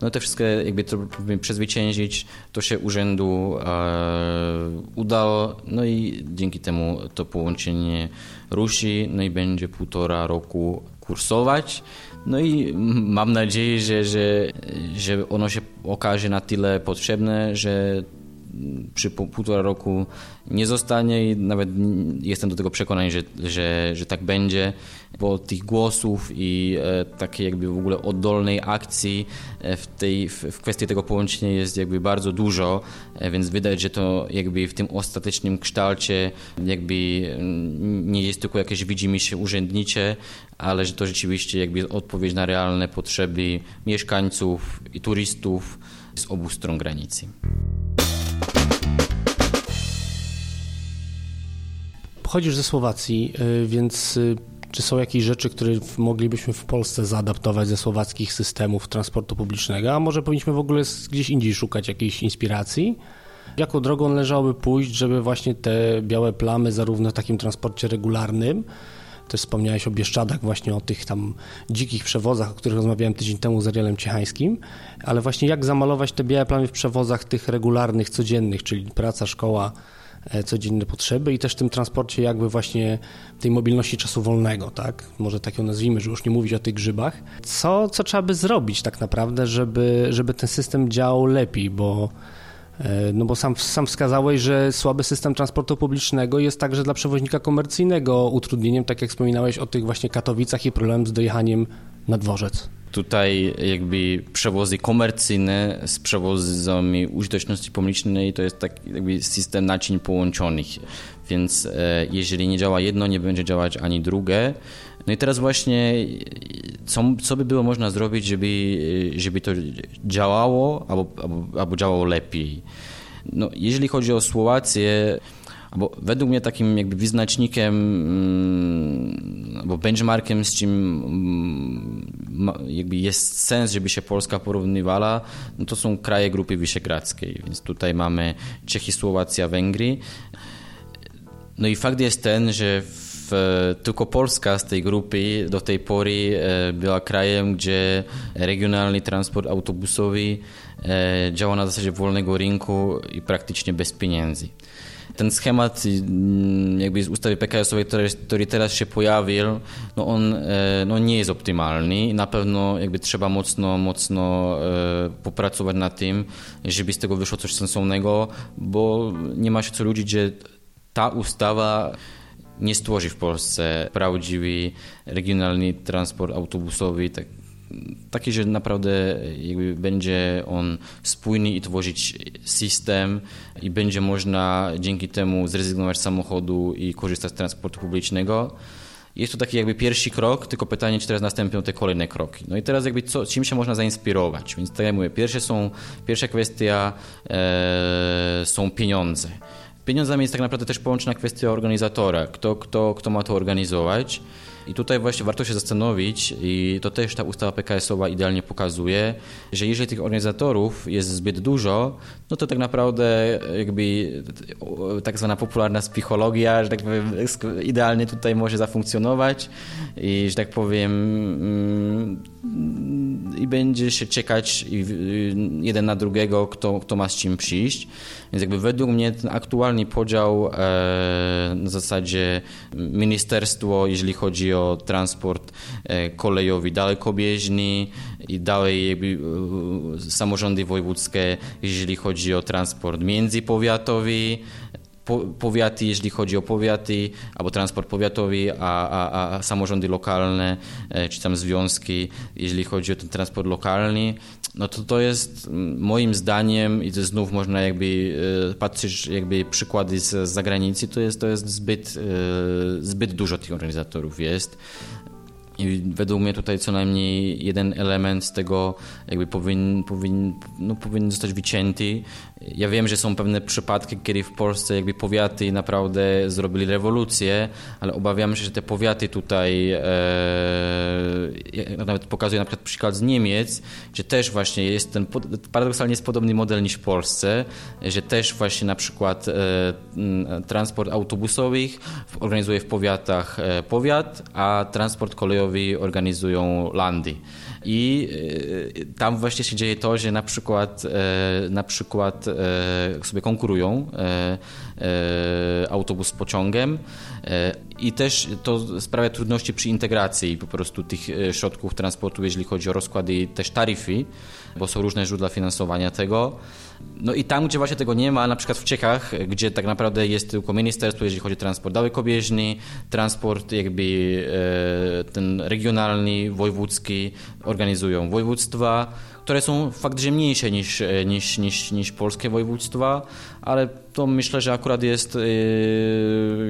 No to wszystko jakby to przezwyciężyć, to się urzędu e, udało, no i dzięki temu to połączenie ruszy, no i będzie półtora roku kursować. No i mam nadzieję, że, że, że ono się okaże na tyle potrzebne, że przy półtora roku nie zostanie i nawet jestem do tego przekonany, że, że, że tak będzie, bo tych głosów i e, takiej jakby w ogóle oddolnej akcji e, w, tej, w, kwestii tego połączenia jest jakby bardzo dużo, e, więc widać, że to jakby w tym ostatecznym kształcie jakby nie jest tylko jakieś widzimy się urzędnicze, ale że to rzeczywiście jakby odpowiedź na realne potrzeby mieszkańców i turystów z obu stron granicy. Pochodzisz ze Słowacji, y, więc y, czy są jakieś rzeczy, które moglibyśmy w Polsce zaadaptować ze słowackich systemów transportu publicznego, a może powinniśmy w ogóle gdzieś indziej szukać jakiejś inspiracji? Jaką drogą należałoby pójść, żeby właśnie te białe plamy zarówno w takim transporcie regularnym, też wspomniałeś o Bieszczadach, właśnie o tych tam dzikich przewozach, o których rozmawiałem tydzień temu z Arielem Ciechańskim, ale właśnie jak zamalować te białe plamy w przewozach tych regularnych, codziennych, czyli praca, szkoła, codzienne potrzeby i też w tym transporcie jakby właśnie tej mobilności czasu wolnego, tak? Może tak ją nazwijmy, że już nie mówić o tych grzybach. Co, co trzeba by zrobić tak naprawdę, żeby, żeby ten system działał lepiej, bo E, no bo sam, sam wskazałeś, że słaby system transportu publicznego jest także dla przewoźnika komercyjnego utrudnieniem, tak jak wspominałeś o tych właśnie Katowicach i problem z dojechaniem na dworzec. Tutaj jakby przewozy komercyjne z przewozami użyteczności publicznej to jest tak jakby system naczyń połączonych, więc e, jeżeli nie działa jedno, nie będzie działać ani drugie. No i teraz właśnie, co, co by było można zrobić, żeby, żeby to działało albo, albo, albo działało lepiej? No, jeżeli chodzi o Słowację, bo według mnie takim jakby wyznacznikiem mm, albo benchmarkiem, z czym mm, jakby jest sens, żeby się Polska porównywała, no to są kraje Grupy Wyszehradzkiej, więc tutaj mamy Czechy, Słowacja, Węgry. No i fakt jest ten, że w tylko Polska z tej grupy do tej pory była krajem, gdzie regionalny transport autobusowy działa na zasadzie wolnego rynku i praktycznie bez pieniędzy ten schemat mm, jakby z ustawy PKS-owej, który, który teraz się pojawił, no on e, no nie jest optymalny i na pewno jakby trzeba mocno, mocno e, popracować nad tym, żeby z tego wyszło coś sensownego, bo nie ma się co ludzić, że ta ustawa nie stworzy w Polsce prawdziwy regionalny transport autobusowy, tak, taki, że naprawdę będzie on spójny i tworzyć system i będzie można dzięki temu zrezygnować z samochodu i korzystać z transportu publicznego. Jest to taki jakby pierwszy krok, tylko pytanie, czy teraz następną te kolejne kroki. No i teraz jakby co, czym się można zainspirować? Więc tak jak mówię, pierwsze są, pierwsza kwestia e, są pieniądze. Pieniądzami jest tak naprawdę też połączona kwestia organizatora, kto, kto, kto ma to organizować. I tutaj właśnie warto się zastanowić, i to też ta ustawa PKS-owa idealnie pokazuje, że jeżeli tych organizatorów jest zbyt dużo, no to tak naprawdę jakby tak zwana popularna psychologia, że tak powiem, idealnie tutaj może zafunkcjonować i że tak powiem mm, i będzie się czekać jeden na drugiego, kto, kto ma z czym przyjść. Więc jakby według mnie ten aktualny podział e, na zasadzie ministerstwo, jeżeli chodzi o transport e, kolejowy dalekobieżny i dalej jakby e, samorządy wojewódzkie, jeżeli chodzi o transport międzypowiatowy, powiaty, jeżeli chodzi o powiaty, albo transport powiatowy, a, a, a samorządy lokalne, czy tam związki, jeżeli chodzi o ten transport lokalny, no to to jest moim zdaniem, i to znów można jakby patrzeć jakby przykłady z zagranicy, to jest, to jest zbyt, zbyt dużo tych organizatorów jest. I według mnie tutaj co najmniej jeden element z tego jakby powinien, powinien, no, powinien zostać wycięty. Ja wiem, że są pewne przypadki, kiedy w Polsce jakby powiaty naprawdę zrobili rewolucję, ale obawiam się, że te powiaty tutaj, e, nawet pokazuję na przykład przykład z Niemiec, gdzie też właśnie jest ten, paradoksalnie jest podobny model niż w Polsce, że też właśnie na przykład e, transport autobusowych organizuje w powiatach e, powiat, a transport kolejowy organizują landy. I e, tam właśnie się dzieje to, że na przykład, e, na przykład e, sobie konkurują autobus z pociągem i też to sprawia trudności przy integracji po prostu tych środków transportu, jeżeli chodzi o rozkłady i też taryfy, bo są różne źródła finansowania tego. No i tam, gdzie właśnie tego nie ma, na przykład w Czechach, gdzie tak naprawdę jest tylko ministerstwo, jeżeli chodzi o transport dalekobieżny, transport jakby e, ten regionalny, wojewódzki, organizują województwa, które są faktycznie mniejsze niż, e, niż, niż, niż polskie województwa, ale to myślę, że akurat jest e,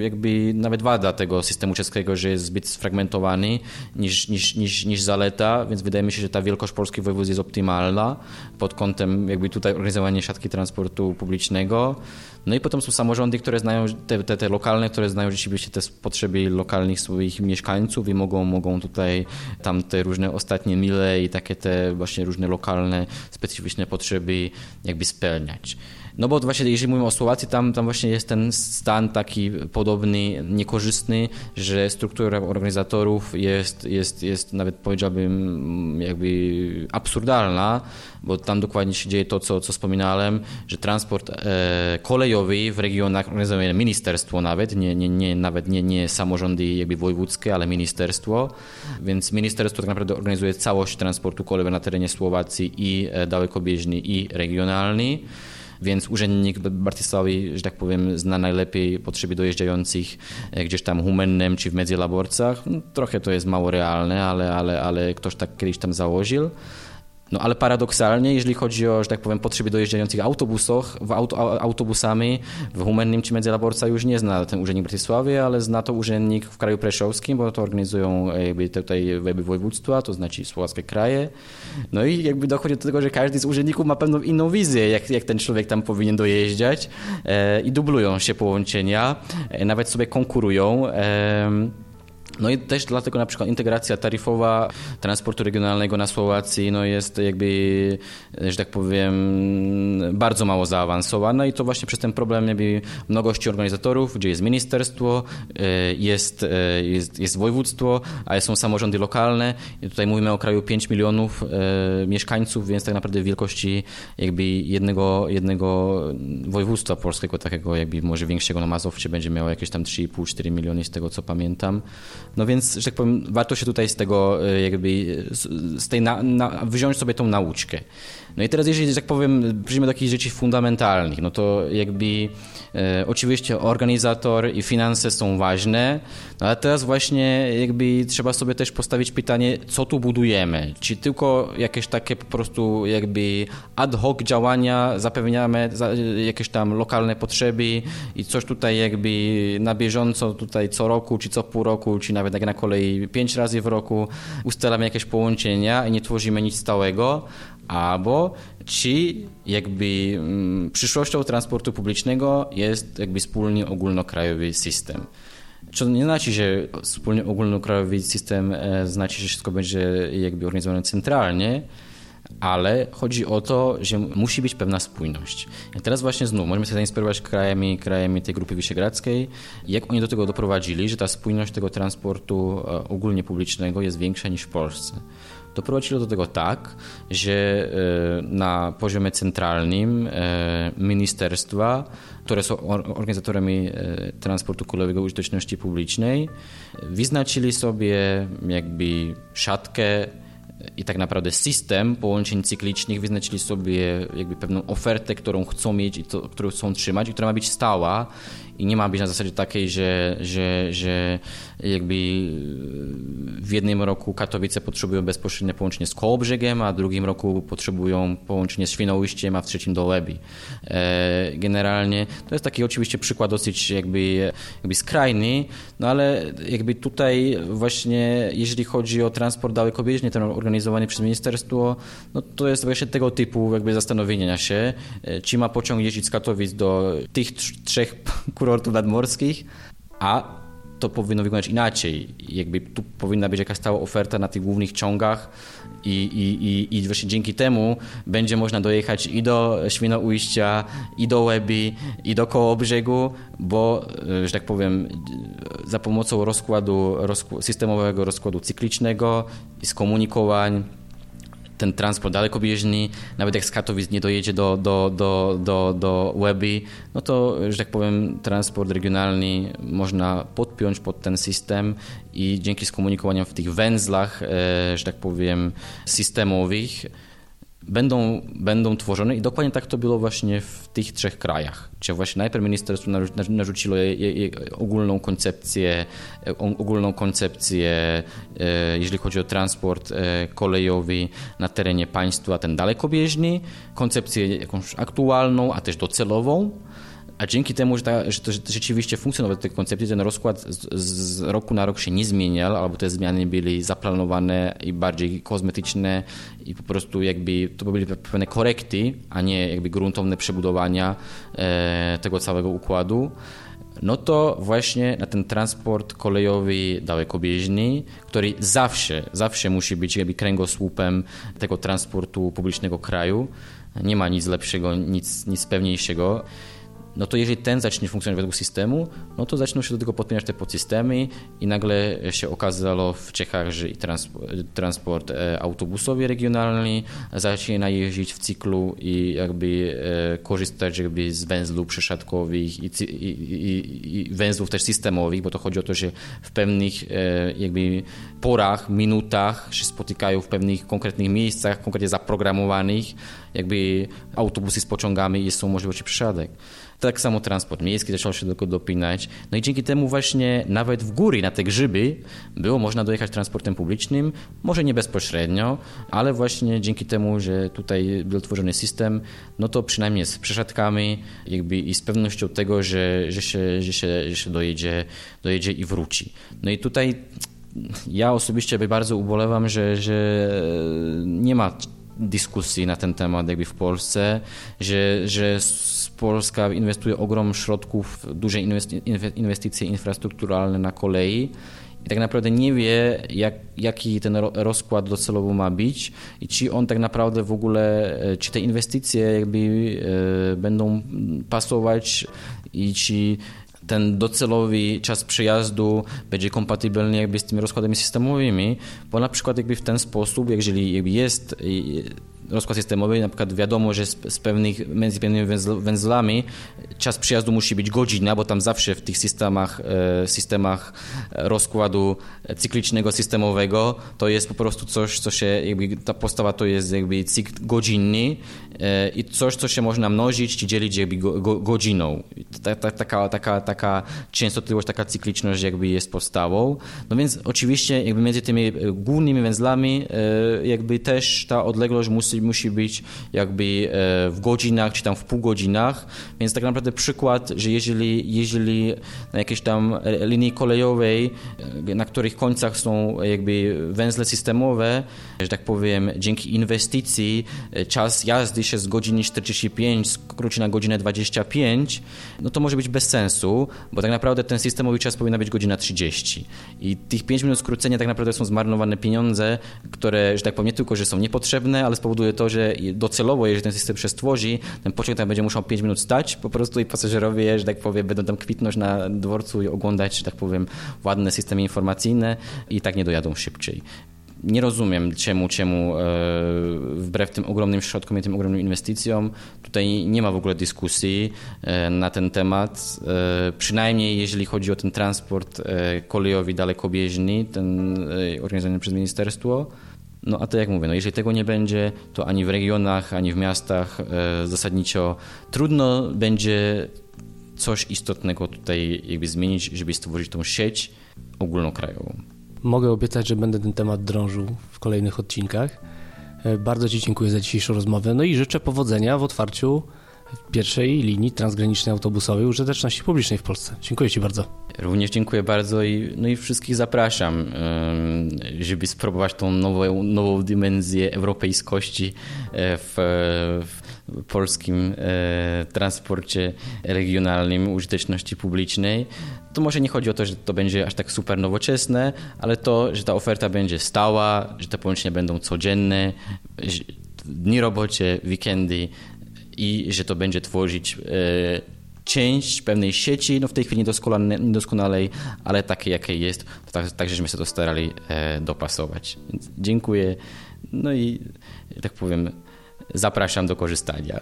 jakby nawet wada tego systemu czeskiego, że jest zbyt sfragmentowany niż, niż, niż, niż zaleta, więc wydaje mi się, że ta wielkość polskich województw jest optymalna pod kątem jakby tutaj organizowania siatki transportu publicznego. No i potem są samorządy, które znają, te, te, te lokalne, które znają rzeczywiście te potrzeby lokalnych swoich mieszkańców i mogą, mogą tutaj tam te różne ostatnie mile i takie te właśnie różne lokalne, specyficzne potrzeby jakby spełniać. No bo właśnie jeżeli mówimy o Słowacji, tam, tam właśnie jest ten stan taki podobny, niekorzystny, że struktura organizatorów jest, jest, jest nawet powiedziałbym jakby absurdalna, bo tam dokładnie się dzieje to, co, co wspominałem, że transport e, kolejowy w regionach organizuje ministerstwo nawet, nie, nie, nie, nawet nie, nie samorządy jakby wojewódzkie, ale ministerstwo, więc ministerstwo tak naprawdę organizuje całość transportu kolejowego na terenie Słowacji i e, dalekobieżny i regionalny więc urzędnik Bartisławi, że tak powiem, zna najlepiej potrzeby dojeżdżających e, gdzieś tam Humennem czy w Mediolaborcach. No, trochę to jest mało realne, ale, ale, ale ktoś tak kiedyś tam założył. No ale paradoksalnie, jeżeli chodzi o, że tak powiem, potrzeby dojeżdżających autobusach, w auto, autobusami w Humennym czy Międzylaborca już nie zna ten urzędnik w Bratysławie, ale zna to urzędnik w kraju preszowskim, bo to organizują e, jakby tutaj jakby województwa, to znaczy słowackie kraje. No i jakby dochodzi do tego, że każdy z urzędników ma pewną inną wizję, jak, jak ten człowiek tam powinien dojeżdżać e, i dublują się połączenia, e, nawet sobie konkurują. E, No i też dlatego na przykład integracja taryfowa transportu regionalnego na Słowacji no jest jakby, że tak powiem, bardzo mało zaawansowana i to właśnie przez ten problem jakby mnogości organizatorów, gdzie jest ministerstwo, e, jest, e, jest, jest województwo, ale są samorządy lokalne i tutaj mówimy o kraju 5 milionów e, mieszkańców, więc tak naprawdę wielkości jakby jednego, jednego województwa polskiego, takiego jakby może większego, no Mazowsze będzie miało jakieś tam 3,5-4 miliony z tego co pamiętam. No więc, że tak powiem, warto się tutaj z tego e, jakby, z tej na, na, wziąć sobie tą nauczkę. No i teraz, jeżeli, że tak powiem, przejdziemy do takich rzeczy fundamentalnych, no to jakby e, oczywiście organizator i finanse są ważne, no ale teraz właśnie jakby trzeba sobie też postawić pytanie, co tu budujemy? Czy tylko jakieś takie po prostu jakby ad hoc działania zapewniamy jakieś tam lokalne potrzeby i coś tutaj jakby na bieżąco tutaj co roku, czy co pół roku, czy nawet jak na kolei pięć razy w roku ustalamy jakieś połączenia i nie tworzymy nic stałego, albo czy jakby mm, przyszłością transportu publicznego jest jakby wspólny ogólnokrajowy system. Co nie znaczy, że wspólny ogólnokrajowy system znaczy, że wszystko będzie jakby organizowane centralnie, ale chodzi o to, że musi być pewna spójność. I teraz właśnie znów możemy się zainspirować krajami, krajami tej grupy wyszehradzkiej, jak oni do tego doprowadzili, że ta spójność tego transportu e, ogólnie publicznego jest większa niż w Polsce doprowadziło do tego tak, że e, na poziomie centralnym e, ministerstwa, które są organizatorami e, transportu kolejowego użyteczności publicznej, wyznaczyli sobie jakby szatkę i tak naprawdę system połączeń cyklicznych wyznaczyli sobie jakby pewną ofertę, którą chcą mieć i to, którą chcą trzymać i która ma być stała i nie ma być na zasadzie takiej, że, że, że jakby w jednym roku Katowice potrzebują bezpośrednie połączenie z Kołobrzegiem, a w drugim roku potrzebują połączenie z Świnoujściem, a w trzecim do Łebi. E, generalnie to jest taki oczywiście przykład dosyć jakby, jakby skrajny, no ale jakby tutaj właśnie jeżeli chodzi o transport dalekobieżny, ten organizowany przez ministerstwo, no to jest właśnie tego typu jakby zastanowienia się, e, czy ma pociąg jeździć z Katowic do tych trzech [laughs] kurortów nadmorskich, a to powinno wyglądać inaczej. Jakby tu powinna być jakaś stała oferta na tych głównych ciągach i, i, i, i właśnie dzięki temu będzie można dojechać i do Świnoujścia, i do Łebi, i do Kołobrzegu, bo, e, że tak powiem, za pomocą rozkładu, rozkładu systemowego rozkładu cyklicznego i skomunikowań ten transport dalekobieżny, nawet jak z Katowic nie dojedzie do, do, do, do, do Łeby, no to, że tak powiem, transport regionalny można podpiąć pod ten system i dzięki skomunikowaniom w tych węzlach, e, że tak powiem, systemowych, będą, będą tworzone i dokładnie tak to było właśnie w tych trzech krajach, gdzie właśnie najpierw ministerstwo narzuciło ogólną koncepcję, e, ogólną koncepcję, e, jeżeli chodzi o transport e, kolejowy na terenie państwa, ten dalekobieżny, koncepcję jakąś aktualną, a też docelową, a dzięki temu, że, ta, że to rzeczywiście funkcjonowały te koncepcje, ten rozkład z, z, roku na rok się nie zmieniał, albo te zmiany były zaplanowane i bardziej kozmetyczne i po prostu jakby to były pewne korekty, a nie jakby gruntowne przebudowania e, tego całego układu no to właśnie na ten transport kolejowy dalekobieżny, który zawsze, zawsze musi być jakby kręgosłupem tego transportu publicznego kraju. Nie ma nic lepszego, nic, nic pewniejszego no to jeżeli ten zacznie funkcjonować według systemu, no to zaczną się do tego podpiąć te podsystemy i nagle się okazało w Czechach, że i transport, transport e, autobusowy regionalny zaczyna jeździć w cyklu i jakby e, korzystać jakby z węzłów przesiadkowych i, i, i, i węzłów też systemowych, bo to chodzi o to, że w pewnych e, jakby porach, minutach się spotykają w pewnych konkretnych miejscach, konkretnie zaprogramowanych, jakby autobusy z pociągami i są możliwości przesiadek. Tak samo transport miejski zaczął się do tego dopinać. No i dzięki temu właśnie nawet w góry na te grzyby było można dojechać transportem publicznym, może nie bezpośrednio, ale właśnie dzięki temu, że tutaj był tworzony system, no to przynajmniej z przesiadkami jakby i z pewnością tego, że, że, się, że, się, że się dojedzie, dojedzie i wróci. No i tutaj ja osobiście bardzo ubolewam, że, że nie ma dyskusji na ten temat jakby w Polsce, że, że Polska inwestuje ogrom środków, duże inwestycje infrastrukturalne na kolei i tak naprawdę nie wie, jak, jaki ten rozkład docelowo ma być i czy on tak naprawdę w ogóle, e, czy te inwestycje jakby e, będą pasować i czy ten docelowy czas przyjazdu będzie kompatybilny jakby z tymi rozkładami systemowymi, bo na przykład jakby w ten sposób, jeżeli jakby jest rozkład systemowy, na przykład wiadomo, że z, z pewnych, między pewnymi węzlami czas przyjazdu musi być godzina, bo tam zawsze w tych systemach, e, systemach rozkładu cyklicznego, systemowego to jest po prostu coś, co się, jakby ta postawa to jest jakby cykl godzinny e, i coś, co się można mnożyć czy dzielić jakby go, go, godziną. Ta, ta, taka, taka, taka częstotliwość, taka cykliczność jakby jest podstawą. No więc oczywiście jakby między tymi głównymi węzlami e, jakby też ta odległość musi musi być jakby e, w godzinach, czy tam w pół godzinach, więc tak naprawdę przykład, że jeżeli, jeżeli na jakiejś tam linii kolejowej, e, na których końcach są jakby węzle systemowe, że tak powiem, dzięki inwestycji e, czas jazdy się z godziny 45 skróci na godzinę 25, no to może być bez sensu, bo tak naprawdę ten systemowy czas powinna być godzina 30 i tych 5 minut skrócenia tak naprawdę są zmarnowane pieniądze, które, że tak powiem, nie tylko, że są niepotrzebne, ale spowodują spowoduje to, że docelowo, jeżeli ten system się stworzy, ten pociąg tam będzie musiał 5 minut stać po prostu i pasażerowie, że tak powiem, będą tam kwitnąć na dworcu i oglądać, że tak powiem, ładne systemy informacyjne i tak nie dojadą szybciej nie rozumiem, czemu, czemu e, wbrew tym ogromnym środkom i tym ogromnym inwestycjom tutaj nie ma w ogóle dyskusji e, na ten temat. E, przynajmniej jeżeli chodzi o ten transport kolejowy dalekobieżny, ten organizowany przez ministerstwo. No a to jak mówię, no jeżeli tego nie będzie, to ani w regionach, ani w miastach e, zasadniczo trudno będzie coś istotnego tutaj jakby zmienić, żeby stworzyć tą sieć ogólnokrajową. Mogę obiecać, że będę ten temat drążył w kolejnych odcinkach. E, bardzo Ci dziękuję za dzisiejszą rozmowę, no i życzę powodzenia w otwarciu pierwszej linii transgranicznej autobusowej użyteczności publicznej w Polsce. Dziękuję Ci bardzo. Również dziękuję bardzo i, no i wszystkich zapraszam, żeby spróbować tą nową, nową dimensję europejskości e, w, w polskim e, transporcie regionalnym użyteczności publicznej. To może nie chodzi o to, że to będzie aż tak super nowoczesne, ale to, że ta oferta będzie stała, że te połączenia będą codzienne, dni robocze, weekendy, i że to będzie tworzyć e, część pewnej sieci, no w tej chwili niedoskonalej, ale takiej jakiej jest, to tak, tak żeśmy się to starali e, dopasować. Więc dziękuję, no i tak powiem, zapraszam do korzystania.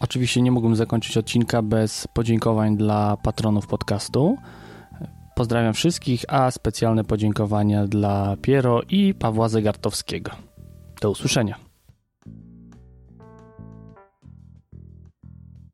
Oczywiście nie mógłbym zakończyć odcinka bez podziękowań dla patronów podcastu. Pozdrawiam wszystkich, a specjalne podziękowania dla Piero i Pawła Zegartowskiego. Do usłyszenia.